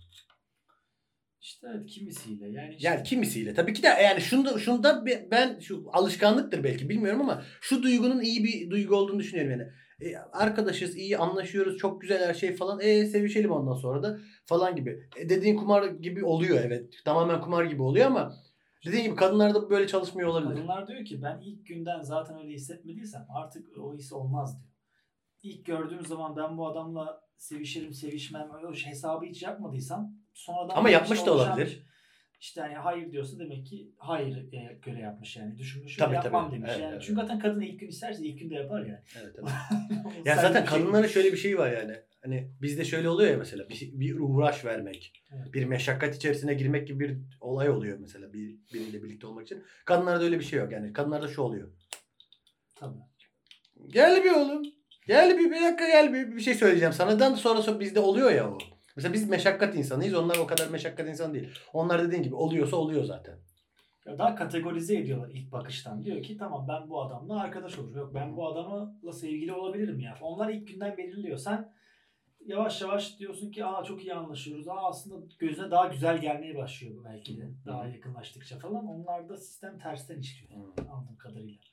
İşte evet kimisiyle yani. işte- Yani kimisiyle. Tabii ki de yani şunda şunda be- ben şu alışkanlıktır belki bilmiyorum ama şu duygunun iyi bir duygu olduğunu düşünüyorum yani. E, arkadaşız, iyi anlaşıyoruz, çok güzel her şey falan. E sevişelim ondan sonra da falan gibi. E, dediğin kumar gibi oluyor evet. Tamamen kumar gibi oluyor ama Dediğim gibi kadınlarda böyle çalışmıyor olabilir. Kadınlar diyor ki ben ilk günden zaten öyle hissetmediysem artık o his olmaz diyor. İlk gördüğüm zaman ben bu adamla sevişirim sevişmem şey hesabı hiç yapmadıysam sonradan Ama yapmış şey da olabilir. bir- İşte hani hayır diyorsa demek ki hayır e, göre yapmış yani. Düşünmüş Tabii, yapmam tabii. demiş. Evet, yani. evet. Çünkü zaten kadın ilk gün isterse ilk günde yapar yani. Evet, evet. O Ya sen zaten şey- kadınların şöyle bir şeyi var yani. Hani bizde şöyle oluyor ya mesela bir, bir uğraş vermek, Evet. bir meşakkat içerisine girmek gibi bir olay oluyor mesela bir biriyle birlikte olmak için. Kadınlarda öyle bir şey yok yani. Kadınlarda şu oluyor. Tabii. Gel bir oğlum. Gel bir, bir dakika gel bir, bir şey söyleyeceğim. Sanadan sonra sonra bizde oluyor ya o. Mesela biz meşakkat insanıyız. Onlar o kadar meşakkat insan değil. Onlar dediğin gibi oluyorsa oluyor zaten. Ya daha kategorize ediyorlar ilk bakıştan. Diyor ki tamam ben bu adamla arkadaş olurum. Yok ben bu adamla sevgili olabilirim ya. Onlar ilk günden belirliyor. Sen yavaş yavaş diyorsun ki aa çok iyi anlaşıyoruz. Aa aslında gözüne daha güzel gelmeye başlıyor belki de. Daha yakınlaştıkça falan. Onlarda sistem tersten işliyor. Anladığım kadarıyla.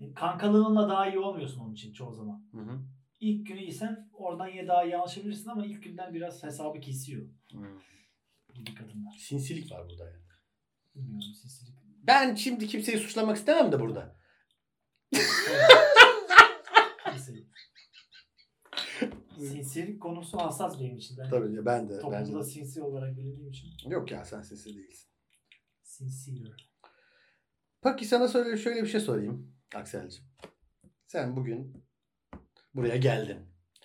Yani Kankalığınla daha iyi olmuyorsun onun için çoğu zaman. Hı hı. İlk günü iyisen oradan yine daha iyi anlaşabilirsin ama ilk günden biraz hesabı kesiyor Hı. gibi kadınlar. Sinsilik var burada yani. Bilmiyorum sinsilik. Ben şimdi kimseyi suçlamak istemem de burada. Kimseyi. Sinsilik konusu hassas benim için. Ben Tabii ya ben de. Ben toplumda de. sinsi olarak bilindiğim için. Yok ya sen sinsi değilsin. Sincere. Peki sana şöyle, şöyle bir şey sorayım Aksel'cim. Sen bugün buraya geldin.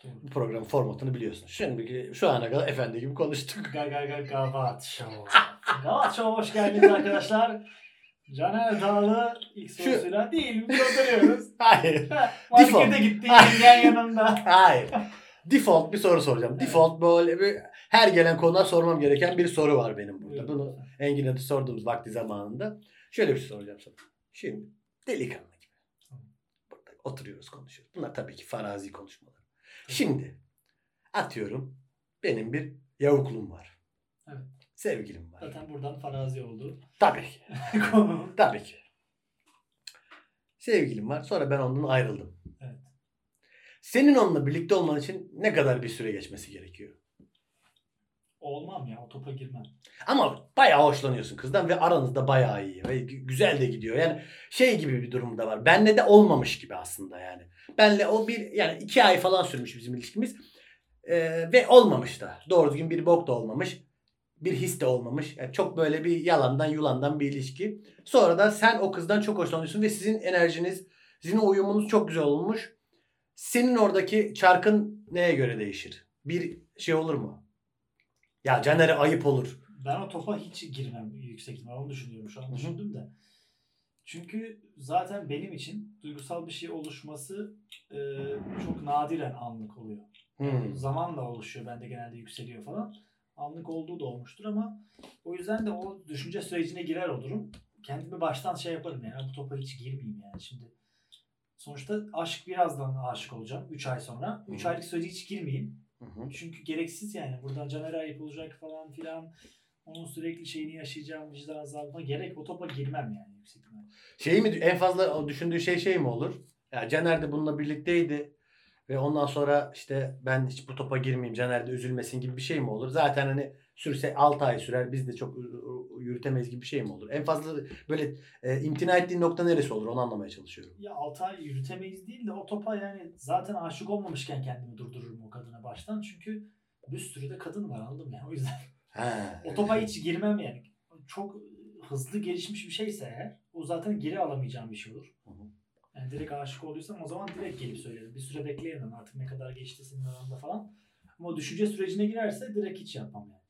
Bu programın formatını biliyorsun. Şimdi şu ana kadar efendi gibi konuştuk. Ga ga ga Gavat Show. Gavat Show hoş geldiniz arkadaşlar. Caner Dağlı ilk sorusuyla değil biz oturuyoruz. Hayır. Maske Default. de gitti yengen yanımda. Hayır. Default bir soru soracağım. Default böyle bir her gelen konuda sormam gereken bir soru var benim burada. Bunu Engin'e de sorduğumuz vakti zamanında. Şöyle bir şey soracağım sana. Şimdi delikanlı oturuyoruz konuşuyoruz. Bunlar tabii ki farazi konuşmalar. Şimdi atıyorum benim bir yavukluğum var. Evet. Sevgilim var. Zaten buradan farazi oldu. Tabii ki. Konu. Tabii ki. Sevgilim var. Sonra ben ondan ayrıldım. Evet. Senin onunla birlikte olman için ne kadar bir süre geçmesi gerekiyor? Olmam ya o topa girmem. Ama bayağı hoşlanıyorsun kızdan ve aranızda bayağı iyi ve gü- güzel de gidiyor. Yani şey gibi bir durum da var. Benle de olmamış gibi aslında yani. Benle o bir yani iki ay falan sürmüş bizim ilişkimiz. Ee, ve olmamış da. Doğru düzgün bir bok da olmamış. Bir his de olmamış. Yani çok böyle bir yalandan yulandan bir ilişki. Sonra da sen o kızdan çok hoşlanıyorsun ve sizin enerjiniz, sizin uyumunuz çok güzel olmuş. Senin oradaki çarkın neye göre değişir? Bir şey olur mu? Ya Caner'e ayıp olur. Ben o topa hiç girmem yüksek ihtimal. Onu düşünüyorum şu an düşündüm de. Çünkü zaten benim için duygusal bir şey oluşması e, çok nadiren anlık oluyor. Hmm. Zamanla oluşuyor. Bende genelde yükseliyor falan. Anlık olduğu da olmuştur ama o yüzden de o düşünce sürecine girer o durum. Kendimi baştan şey yaparım ya bu topa hiç girmeyeyim yani şimdi. Sonuçta aşk birazdan aşık olacağım 3 ay sonra. 3 Hı. aylık sürece hiç girmeyeyim. Hı hı. Çünkü gereksiz yani. Buradan Caner'e ayıp olacak falan filan. Onun sürekli şeyini yaşayacağım vicdan azabına gerek o topa girmem yani yüksek. Şey mi en fazla düşündüğü şey şey mi olur? Ya Caner de bununla birlikteydi ve ondan sonra işte ben hiç bu topa girmeyeyim Caner de üzülmesin gibi bir şey mi olur? Zaten hani sürse 6 ay sürer biz de çok ı- ı- yürütemeyiz gibi bir şey mi olur? En fazla böyle e, imtina ettiğin nokta neresi olur onu anlamaya çalışıyorum. Ya 6 ay yürütemeyiz değil de o topa yani zaten aşık olmamışken kendimi durdururum o kadına baştan. Çünkü bir sürü de kadın var anladın mı? Yani o yüzden He. o topa hiç girmem yani. Çok hızlı gelişmiş bir şeyse eğer o zaten geri alamayacağım bir şey olur. Hı hı. Yani direkt aşık olduysam o zaman direkt gelip söylerim. Bir süre bekleyemem artık ne kadar geçti senin aranda falan. Ama o düşünce sürecine girerse direkt hiç yapmam yani.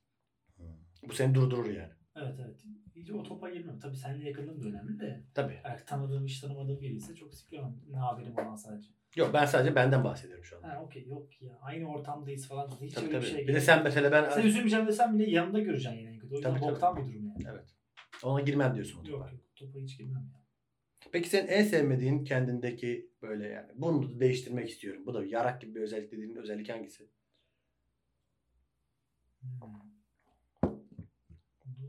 Bu seni durdurur yani. Evet evet. Hiç o topa girmem. Tabii seninle yakınlığım da önemli de. Tabii. Eğer tanıdığım, hiç tanımadığım biri ise çok siklemem. Ne haberim olan sadece. Yok ben sadece benden bahsediyorum şu anda. Ha okey yok ya. Aynı ortamdayız falan. Hiç Tabii, öyle tabii. bir şey bir de sen mesela ben Sen üzülmeyeceğim desem bile yanımda göreceksin yine. O yüzden Tabii, tabii. boktan bir durum yani. Evet. ona girmem diyorsun. o topa. Yok yok. Topa hiç girmem ya. Peki senin en sevmediğin kendindeki böyle yani bunu da değiştirmek istiyorum. Bu da yarak gibi bir özellik dediğin özellik hangisi? Hmm.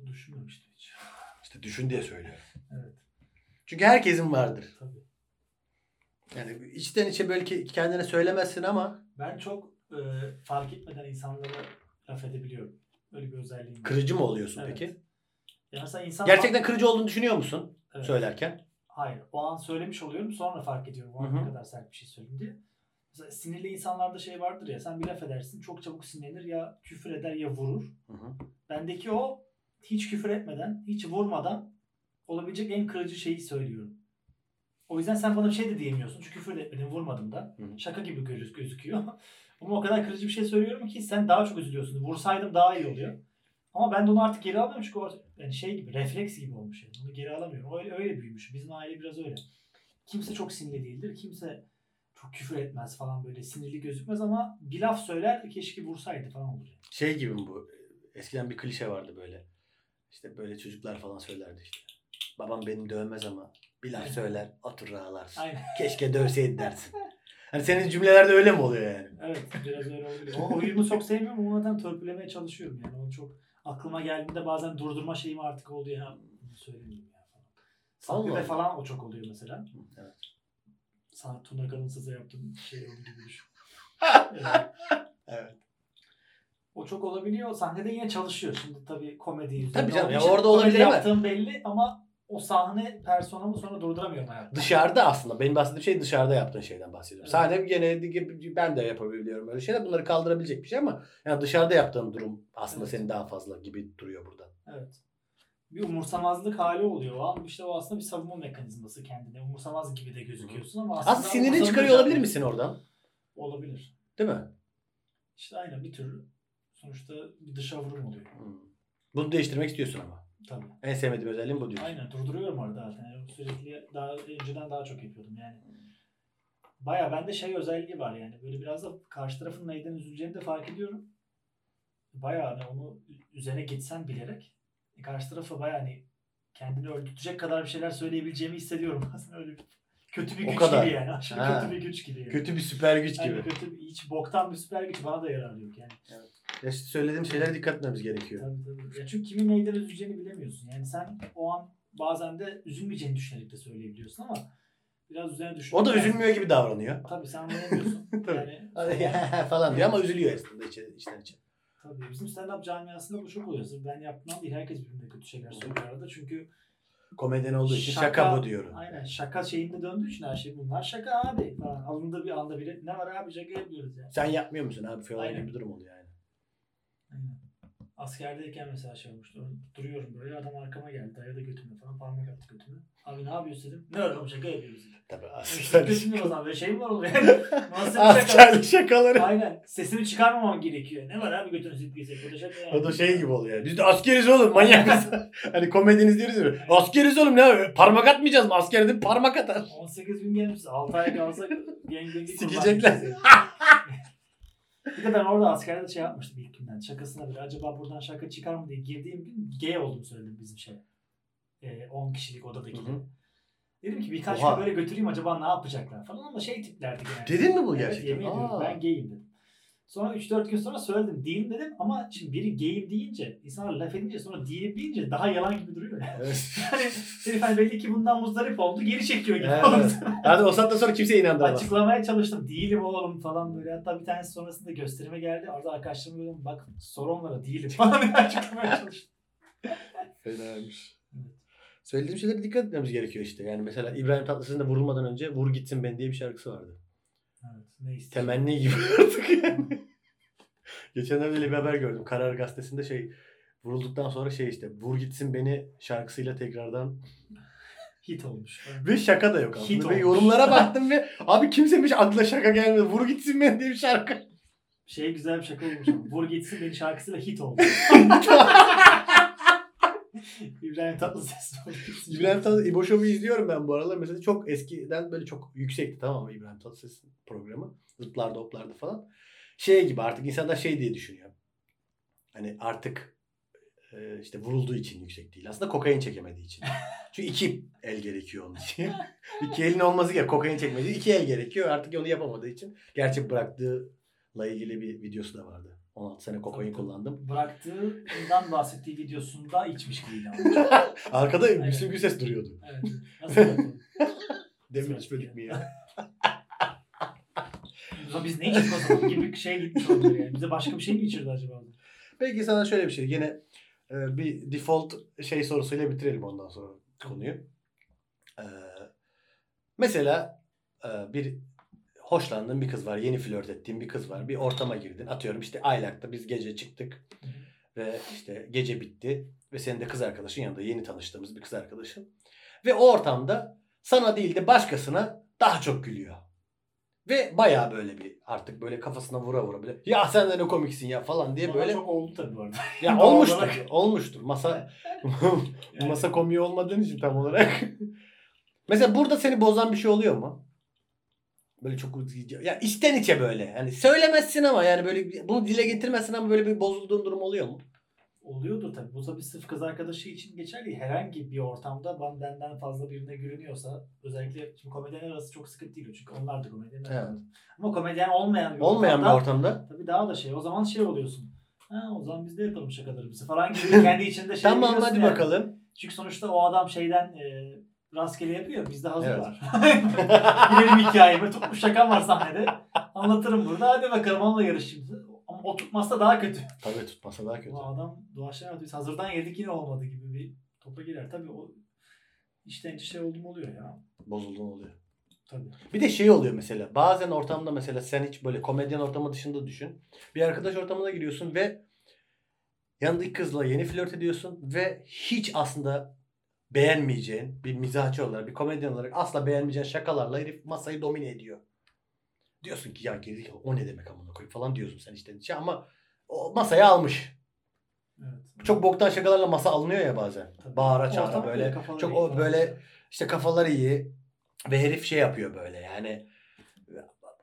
Düşünmemiştim hiç. İşte düşün diye söylüyorum. Evet. Çünkü herkesin vardır. Tabii. Yani içten içe belki kendine söylemezsin ama Ben çok e, fark etmeden insanlara laf edebiliyorum. Öyle bir özelliğim var. kırıcı mı oluyorsun Evet. peki? Ya mesela insan Gerçekten kırıcı olduğunu düşünüyor musun Evet. söylerken? Hayır. O an söylemiş oluyorum. Sonra fark ediyorum. O an ne kadar sert bir şey söyledim diye. Mesela sinirli insanlarda şey vardır ya. Sen bir laf edersin. Çok çabuk sinirlenir. Ya küfür eder ya vurur. Hı hı. Bendeki o hiç küfür etmeden, hiç vurmadan olabilecek en kırıcı şeyi söylüyorum. O yüzden sen bana bir şey de diyemiyorsun. Çünkü küfür de etmedin, vurmadım da. Hı. Şaka gibi göz- gözüküyor. Ama o kadar kırıcı bir şey söylüyorum ki sen daha çok üzülüyorsun. Vursaydım daha iyi oluyor. Ama ben de onu artık geri alamıyorum çünkü o yani şey gibi, refleks gibi olmuş yani. Onu geri alamıyorum. Öyle, öyle büyümüş. Bizim aile biraz öyle. Kimse çok sinirli değildir. Kimse çok küfür etmez falan böyle sinirli gözükmez ama bir laf söyler keşke vursaydı falan olur. Şey gibi bu? Eskiden bir klişe vardı böyle. İşte böyle çocuklar falan söylerdi işte. Babam beni dövmez ama bir laf söyler oturur ağlarsın. Aynen. Keşke dövseydi dersin. Hani senin cümlelerde öyle mi oluyor yani? Evet biraz öyle oluyor. O oyunu çok sevmiyorum ama zaten törpülemeye çalışıyorum yani. O çok aklıma geldiğinde bazen durdurma şeyim artık oldu ya. Bunu söylemeyeyim ya falan. Allah. falan o çok oluyor mesela. Evet. Sana Tuna Kalınsız'a yaptığım şey olduğu gibi düşün. Evet. Evet. O çok olabiliyor. Sahnede yine çalışıyor. Şimdi tabii komedi yüzünden. Tabii canım, ya orada olabilir ama- yaptığım belli ama o sahne personamı sonra durduramıyorum hayatta. Dışarıda aslında benim bahsettiğim şey dışarıda yaptığın şeyden bahsediyorum. Evet. Sahne gene ben de yapabiliyorum öyle şeyler. Bunları kaldırabilecek bir şey ama yani dışarıda yaptığın durum aslında Evet. senin daha fazla gibi duruyor burada. Evet. Bir umursamazlık hali oluyor an. İşte o aslında bir savunma mekanizması kendine. Umursamaz gibi de gözüküyorsun ama aslında... Aslında sinirini çıkarıyor olabilir misin oradan? Olabilir. Değil mi? İşte aynen bir tür sonuçta bir dışa vurum oluyor. Hmm. Bunu değiştirmek istiyorsun ama. Tabii. En sevmediğim özelliğim bu diyorsun. Aynen durduruyorum orada zaten. Yani sürekli daha önceden daha çok yapıyordum yani. Baya bende şey özelliği var yani. Böyle biraz da karşı tarafın neyden üzüleceğini de fark ediyorum. Baya hani onu üzerine gitsem bilerek e, karşı tarafa baya hani kendini öldürecek kadar bir şeyler söyleyebileceğimi hissediyorum. Aslında öyle bir kötü bir O güç kadar. gibi yani. Aşırı Ha. kötü bir güç gibi yani. Kötü bir süper güç gibi. Yani kötü bir, hiç boktan bir süper güç bana da yarar yok yani. Ya işte söylediğim şeylere dikkat etmemiz gerekiyor. Tabii tabii. Ya çünkü kimin neyden üzüleceğini bilemiyorsun. Yani sen o an bazen de üzülmeyeceğini düşünerek de söyleyebiliyorsun ama biraz üzerine düşün. O da üzülmüyor gibi davranıyor. Tabii sen anlayamıyorsun. yani falan diyor ama üzülüyor aslında içten, içten içe. tabii bizim stand-up camiasında bu çok oluyor. Ben yaptığımdan değil herkes birbirine kötü şeyler söylüyor arada. Çünkü Komedyen olduğu için şaka, bu diyorum. Aynen şaka şeyinde döndüğü için her şey bunlar şaka abi falan. Alındığı bir anda bile ne var abi şaka yapıyoruz yani. Sen yapmıyor musun abi falan gibi bir durum oluyor. Aynen. Askerdeyken mesela şey olmuştu. Duruyorum böyle adam arkama geldi. Dayadı götüme falan parmak attı götüme. Abi ne yapıyorsun dedim. Ne öyle şaka yapıyoruz dedim. Tabii Götüm asker, o zaman böyle şey mi var yani? Şaka? askerlik şakaları. Aynen. Sesimi çıkarmamam gerekiyor. Ne var abi götünü silkleyecek. O da şaka yani. O da şey gibi oluyor. Biz de askeriz oğlum manyak mısın? hani komediniz diyoruz ya. Askeriz oğlum ne abi? Parmak atmayacağız mı? Asker parmak atar. 18 gün gelmişiz. 6 ay kalsak gang gangi Sikecekler. Bir de ben orada askerde şey yapmıştım ilk günden. Şakasına bile acaba buradan şaka çıkar mı diye girdiğim gün gay olduğumu söyledim bizim şey. Ee, 10 kişilik odadaki. Dedim ki birkaç Oha. gün böyle götüreyim acaba ne yapacaklar falan ama şey tiplerdi genelde. Dedin mi bu Evet, gerçekten? yemin ediyorum Aa. ben gayim dedim. Sonra 3-4 gün sonra söyledim değilim dedim ama şimdi biri gayim deyince insanlar laf edince sonra değilim deyince daha yalan gibi duruyor. Yani. Evet. Yani herif hani belli ki bundan muzdarip oldu geri çekiyor gibi Evet. oldu. Hadi o saatten sonra kimse inandıramaz. Açıklamaya çalıştım. Değilim oğlum falan böyle. Hatta bir tanesi sonrasında gösterime geldi. Orada arkadaşlarıma dedim bak sor onlara değilim falan diye açıklamaya çalıştım. Fenaymış. Söylediğim şeylere dikkat etmemiz gerekiyor işte. Yani mesela İbrahim Tatlıses'in de vurulmadan önce Vur Gitsin Ben diye bir şarkısı vardı. Evet. Ne istiyorsun? Temenni gibi artık yani. Geçenlerde bir haber gördüm. Karar Gazetesi'nde şey vurulduktan sonra şey işte Vur Gitsin Beni şarkısıyla tekrardan Hit olmuş. ve şaka da yok aslında. Ve olmuş. yorumlara baktım ve abi kimsemiş aklına şaka gelmedi. Vur Gitsin Beni diye bir şarkı. Şey güzel bir şaka olmuş. Vur gitsin beni şarkısıyla hit oldu. İbrahim Tatlıses. İbrahim Tatlıses, İbo Show'u izliyorum ben bu aralar. Mesela çok eskiden böyle çok yüksekti tamam mı İbrahim Tatlıses'in programı. Zıplarda hoplarda falan. Şey gibi artık insanlar şey diye düşünüyor. Hani artık e, işte vurulduğu için yüksek değil. Aslında kokain çekemediği için. Çünkü iki el gerekiyor onun için. iki elin olması gerekiyor. Kokain çekmediği iki el gerekiyor. Artık onu yapamadığı için. Gerçi bıraktığıyla ilgili bir videosu da vardı. 16 sene kokain Tabii, kullandım. Bıraktığından bahsettiği videosunda içmiş gibiydi ama. Arkada Evet. Müslüm Gürses duruyordu. Evet. Nasıl Evet. içmedik mi ya? O biz ne içtik o zaman gibi bir şey gitmiş olabilir yani. Bize başka bir şey mi içirdi acaba? Peki sana şöyle bir şey. Yine Ee, bir default şey sorusuyla bitirelim ondan sonra konuyu. Ee, mesela e, bir hoşlandığın bir kız var. Yeni flört ettiğin bir kız var. Bir ortama girdin. Atıyorum işte Aylak'ta biz gece çıktık. Ve işte gece bitti. Ve senin de kız arkadaşın yanında yeni tanıştığımız bir kız arkadaşın. Ve o ortamda sana değil de başkasına daha çok gülüyor. Ve baya böyle bir artık böyle kafasına vura vura böyle ya sen de ne komiksin ya falan diye Bana böyle çok oldu tabii bu arada. ya olmuştur. olarak. Olmuştur. Masa Yani- masa komiği olmadığın için tam olarak. Mesela burada seni bozan bir şey oluyor mu? Böyle çok ya içten içe böyle. Yani söylemezsin ama yani böyle bunu dile getirmezsin ama böyle bir bozulduğun durum oluyor mu? Oluyordur tabii. Bu tabii sırf kız arkadaşı için geçerli. Herhangi bir ortamda ben benden fazla birine görünüyorsa özellikle şimdi komedyenler arası çok sıkıntı değil. Çünkü onlar da komedyenler. Evet. Ama komedyen olmayan bir Olmayan bir ortamda ortamda. tabii daha da şey. O zaman şey oluyorsun. Ha, o zaman biz de yapalım şakalarımızı falan gibi kendi içinde şey tamam hadi yani. bakalım. Çünkü sonuçta o adam şeyden e, rastgele yapıyor. Bizde hazır Evet. var. Girelim hikayeme. Tutmuş şakam var sahnede. Anlatırım burada. Hadi bakalım onunla yarış şimdi. Ama o tutmazsa daha kötü. Tabii tutmasa daha kötü. Bu adam doğaçlama yaptı. Hazırdan yedik yine olmadı gibi bir topa girer. Tabii o içten içe şey oldu mu oluyor ya. Bozulduğun oluyor. Tabii. Bir de şey oluyor mesela. Bazen ortamda mesela sen hiç böyle komedyen ortamı dışında düşün. Bir arkadaş ortamına giriyorsun ve yanındaki kızla yeni flört ediyorsun ve hiç aslında beğenmeyeceğin bir mizahçı olarak, bir komedyen olarak asla beğenmeyeceğin şakalarla herif masayı domine ediyor. Diyorsun ki ya gerizekalı o ne demek amına koyayım falan diyorsun sen içten içe ama o masayı almış. Evet. Çok boktan şakalarla masa alınıyor ya bazen. Tabii. Bağıra çağıra böyle. Çok iyi o falan. böyle işte kafaları iyi ve herif şey yapıyor böyle yani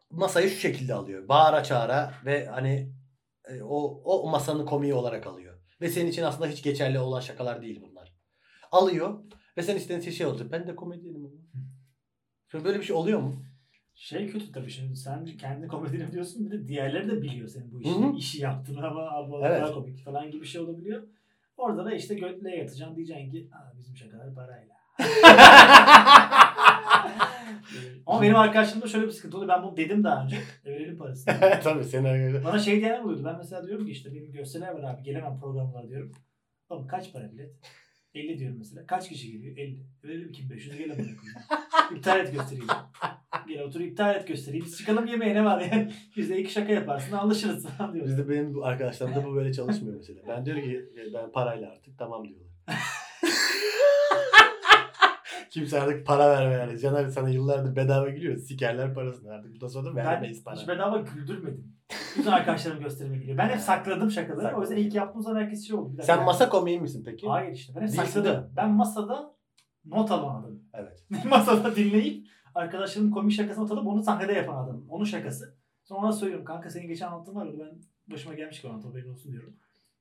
masayı şu şekilde alıyor. Bağıra çağıra ve hani e, o o masanın komiği olarak alıyor. Ve senin için aslında hiç geçerli olan şakalar değil bunlar. Alıyor ve sen istediğin şey olacak. Ben de komedyenim ama. Şöyle Böyle bir şey oluyor mu? Şey kötü tabii şimdi sen kendi komedyenim diyorsun bir de diğerleri de biliyor senin bu işi, Hı hı. işi yaptığını ama abi o Evet. daha komik falan gibi bir şey olabiliyor. Orada da işte götleye yatacaksın diyeceksin ki Aa, bizim şakalar parayla. ama benim arkadaşlarımda şöyle bir sıkıntı oluyor. Ben bunu dedim daha önce. Verelim parasını. Tabii senin arkadaşlar. Bana şey diyenler oluyordu. Ben mesela diyorum ki işte benim gösteriler var abi gelemem programlara diyorum. Oğlum kaç para bilet? 50 diyorum mesela. Kaç kişi geliyor? 50. Verelim 2500 gel amına koyayım. İptal et göstereyim. Gel otur iptal et göstereyim. Biz çıkalım yemeğe ne var yani. Biz de iki şaka yaparsın anlaşırız falan diyoruz. Bizde benim bu arkadaşlarımda bu böyle çalışmıyor mesela. Ben diyor ki "E, ben parayla artık tamam diyorlar. Kimse artık para verme yani. Caner sana yıllardır bedava gülüyor. Sikerler parasını artık. Bundan sonra da vermeyiz para. hiç bedava güldürmedim. Bütün arkadaşlarım gösterime geliyor. Ben hep sakladım şakaları. O yüzden ilk yaptığım zaman herkes şey oldu. Bir Sen masa komiği misin peki? Hayır işte ben hep Değilsin sakladım. de. Ben masada not alan adamım. Evet. masada dinleyip arkadaşlarımın komik şakasını not alıp onu sahnede yapan adamım. Onun şakası. Sonra ona söylüyorum kanka senin geçen anlattığın var ya ben başıma gelmiş ki anlat haberin olsun diyorum.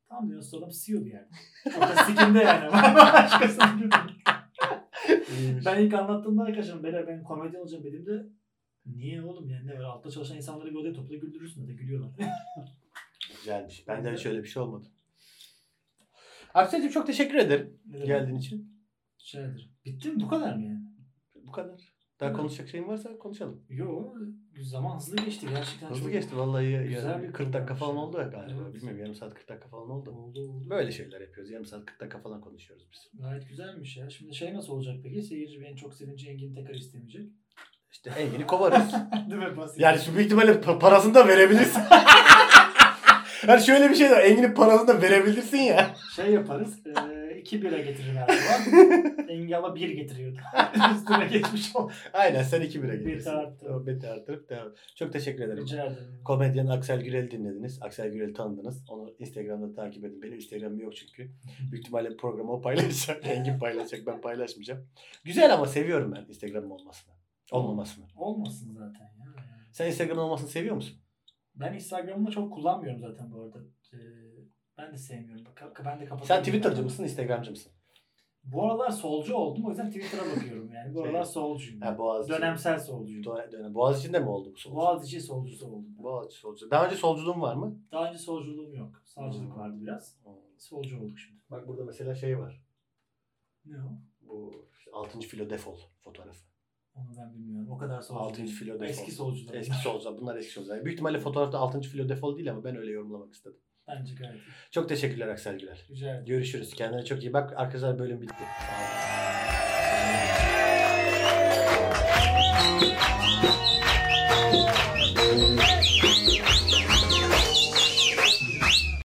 Tamam diyor sonra adam CEO yerde. Orada sikimde yani. Başkasını. Ben ilk anlattığımda arkadaşlarım beyler ben komedyen olacağım dediğimde niye oğlum yani ne var altta çalışan insanları bir odaya topla güldürürsün de gülüyorlar. Güzelmiş. Bende de şöyle bir şey olmadı. Aksel'cim çok teşekkür ederim demek? geldiğin için. Şeydir. Bitti mi? Bu kadar mı yani? Bu kadar. Daha Evet. konuşacak şeyin varsa konuşalım. Yo zaman hızlı geçti gerçekten. Hızlı çok- geçti vallahi. Güzel bir 40 dakika falan oldu ya galiba. Evet. Bilmiyorum yarım saat 40 dakika falan oldu. Oldu oldu. Böyle şeyler yapıyoruz. Yarım saat 40 dakika falan konuşuyoruz biz. Gayet güzelmiş ya. Şimdi şey nasıl olacak peki? Seyirci beni çok sevince Engin tekrar istemeyecek. İşte Engin'i kovarız. Değil mi? Basit. Yani şu büyük ihtimalle pa- parasını da verebilirsin. yani şöyle bir şey var. Engin'in parasını da verebilirsin ya. Şey yaparız. E, iki bira getiririm her zaman. Engin ama bir getiriyordu. Üstüne geçmiş oldu. Aynen sen iki bire Bir gelirsin. tarttı. O beti artırıp devam. Çok teşekkür ederim. Rica ederim. Komedyen Aksel Gürel'i dinlediniz. Aksel Gürel'i tanıdınız. Onu Instagram'da takip edin. Benim Instagram'ım yok çünkü. Büyük ihtimalle programı o paylaşacak. Engin paylaşacak. Ben paylaşmayacağım. Güzel ama seviyorum ben Instagram'ın olmasını. Olmamasını. Olmasın zaten ya. Sen Instagram'ın olmasını seviyor musun? Ben Instagram'ı çok kullanmıyorum zaten bu arada. Ee, ben de sevmiyorum. Ben de kapatıyorum. Sen Twitter'cı mısın, Instagram'cı mısın? Bu aralar solcu oldum o yüzden Twitter'a bakıyorum yani. Bu Şey- aralar solcuyum. Ha, Boğaziçi. Dönemsel solcuyum. Dö- dönem. Boğaziçi'nde mi oldu bu solcu? Boğaziçi solcusu oldum. Boğaziçi solcu. Daha önce solculuğun var mı? Daha önce solculuğum yok. Savcılık Hmm. vardı biraz. Solcu olduk şimdi. Bak burada mesela şey var. Ne o? Bu işte 6. filo defol fotoğrafı. Onu ben bilmiyorum. O kadar solcu 6. filo defol. Eski solcular. Eski solcular. Bunlar eski solcular. Büyük ihtimalle fotoğrafta 6. filo defol değil ama ben öyle yorumlamak istedim. Bence gayet iyi. Çok teşekkürler Aksel Güler. Rica ederim. Görüşürüz. Kendine çok iyi bak. Arkadaşlar bölüm bitti. Sağ olun.